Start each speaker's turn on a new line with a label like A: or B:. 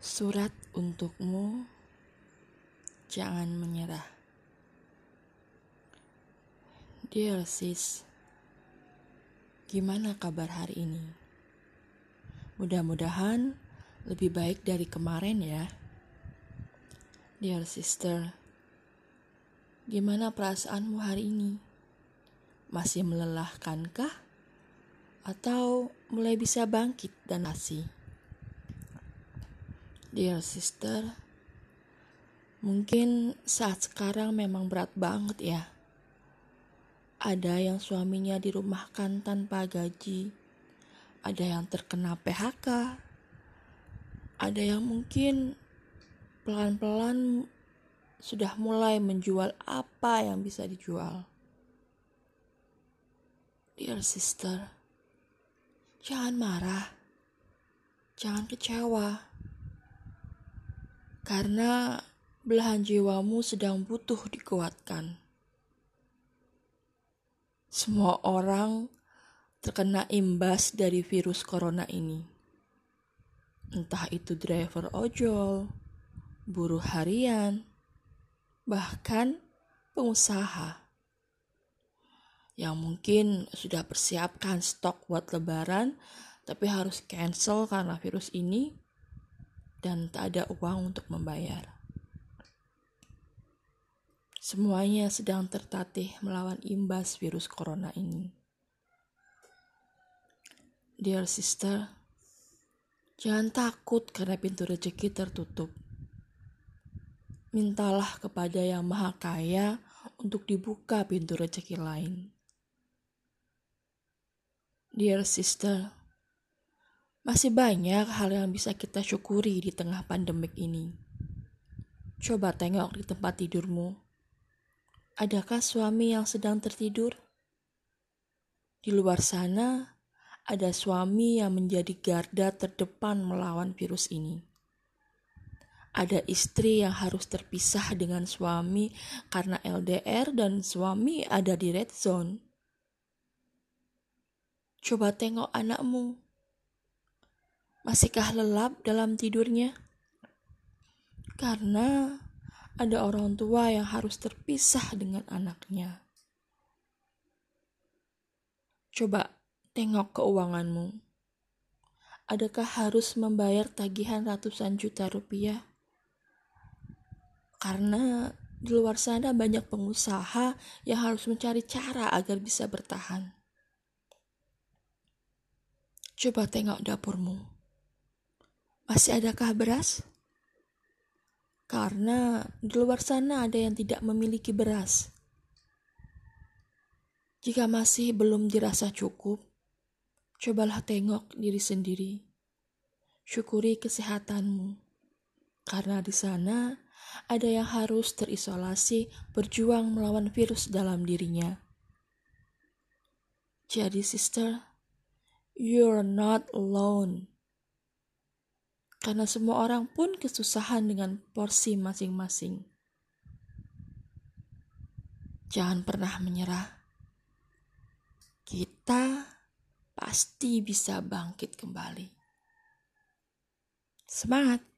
A: Surat untukmu, jangan menyerah. Dear sis, gimana kabar hari ini? Mudah-mudahan lebih baik dari kemarin ya. Dear sister, gimana perasaanmu hari ini? Masih melelahkankah? Atau mulai bisa bangkit dan asih? Dear sister, mungkin saat sekarang memang berat banget ya. Ada yang suaminya dirumahkan tanpa gaji, ada yang terkena PHK, ada yang mungkin pelan-pelan sudah mulai menjual apa yang bisa dijual. Dear sister, jangan marah, jangan kecewa karena belahan jiwamu sedang butuh dikuatkan. Semua orang terkena imbas dari virus corona ini. Entah itu driver ojol, buruh harian, bahkan pengusaha yang mungkin sudah persiapkan stok buat lebaran tapi harus cancel karena virus ini dan tak ada uang untuk membayar. Semuanya sedang tertatih melawan imbas virus corona ini. Dear sister, jangan takut karena pintu rezeki tertutup. Mintalah kepada Yang Maha Kaya untuk dibuka pintu rezeki lain. Dear sister, masih banyak hal yang bisa kita syukuri di tengah pandemik ini. Coba tengok di tempat tidurmu. Adakah suami yang sedang tertidur? Di luar sana, ada suami yang menjadi garda terdepan melawan virus ini. Ada istri yang harus terpisah dengan suami karena LDR dan suami ada di red zone. Coba tengok anakmu Masihkah lelap dalam tidurnya? Karena ada orang tua yang harus terpisah dengan anaknya. Coba tengok keuanganmu. Adakah harus membayar tagihan ratusan juta rupiah? Karena di luar sana banyak pengusaha yang harus mencari cara agar bisa bertahan. Coba tengok dapurmu. Masih adakah beras? Karena di luar sana ada yang tidak memiliki beras. Jika masih belum dirasa cukup, cobalah tengok diri sendiri. Syukuri kesehatanmu, karena di sana ada yang harus terisolasi berjuang melawan virus dalam dirinya. Jadi, sister, you're not alone. Karena semua orang pun kesusahan dengan porsi masing-masing. Jangan pernah menyerah. Kita pasti bisa bangkit kembali. Semangat!